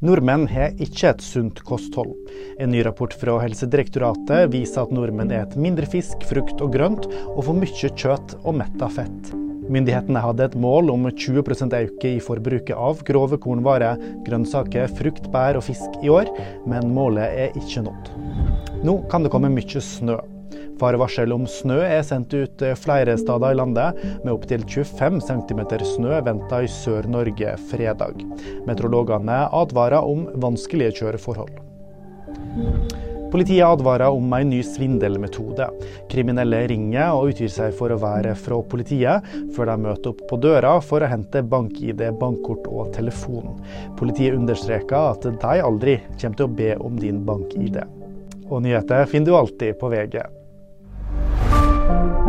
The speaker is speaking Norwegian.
Nordmenn har ikke et sunt kosthold. En ny rapport fra Helsedirektoratet viser at nordmenn spiser mindre fisk, frukt og grønt, og får mye kjøtt og metta fett. Myndighetene hadde et mål om 20% økning i forbruket av grove kornvarer, grønnsaker, frukt, bær og fisk i år, men målet er ikke nådd. Nå kan det komme mye snø. Farevarsel om snø er sendt ut flere steder i landet, med opptil 25 cm snø venta i Sør-Norge fredag. Meteorologene advarer om vanskelige kjøreforhold. Politiet advarer om en ny svindelmetode. Kriminelle ringer og utgir seg for å være fra politiet, før de møter opp på døra for å hente bank-ID, bankkort og telefon. Politiet understreker at de aldri kommer til å be om din bank-ID. Og nyheter finner du alltid på VG. thank you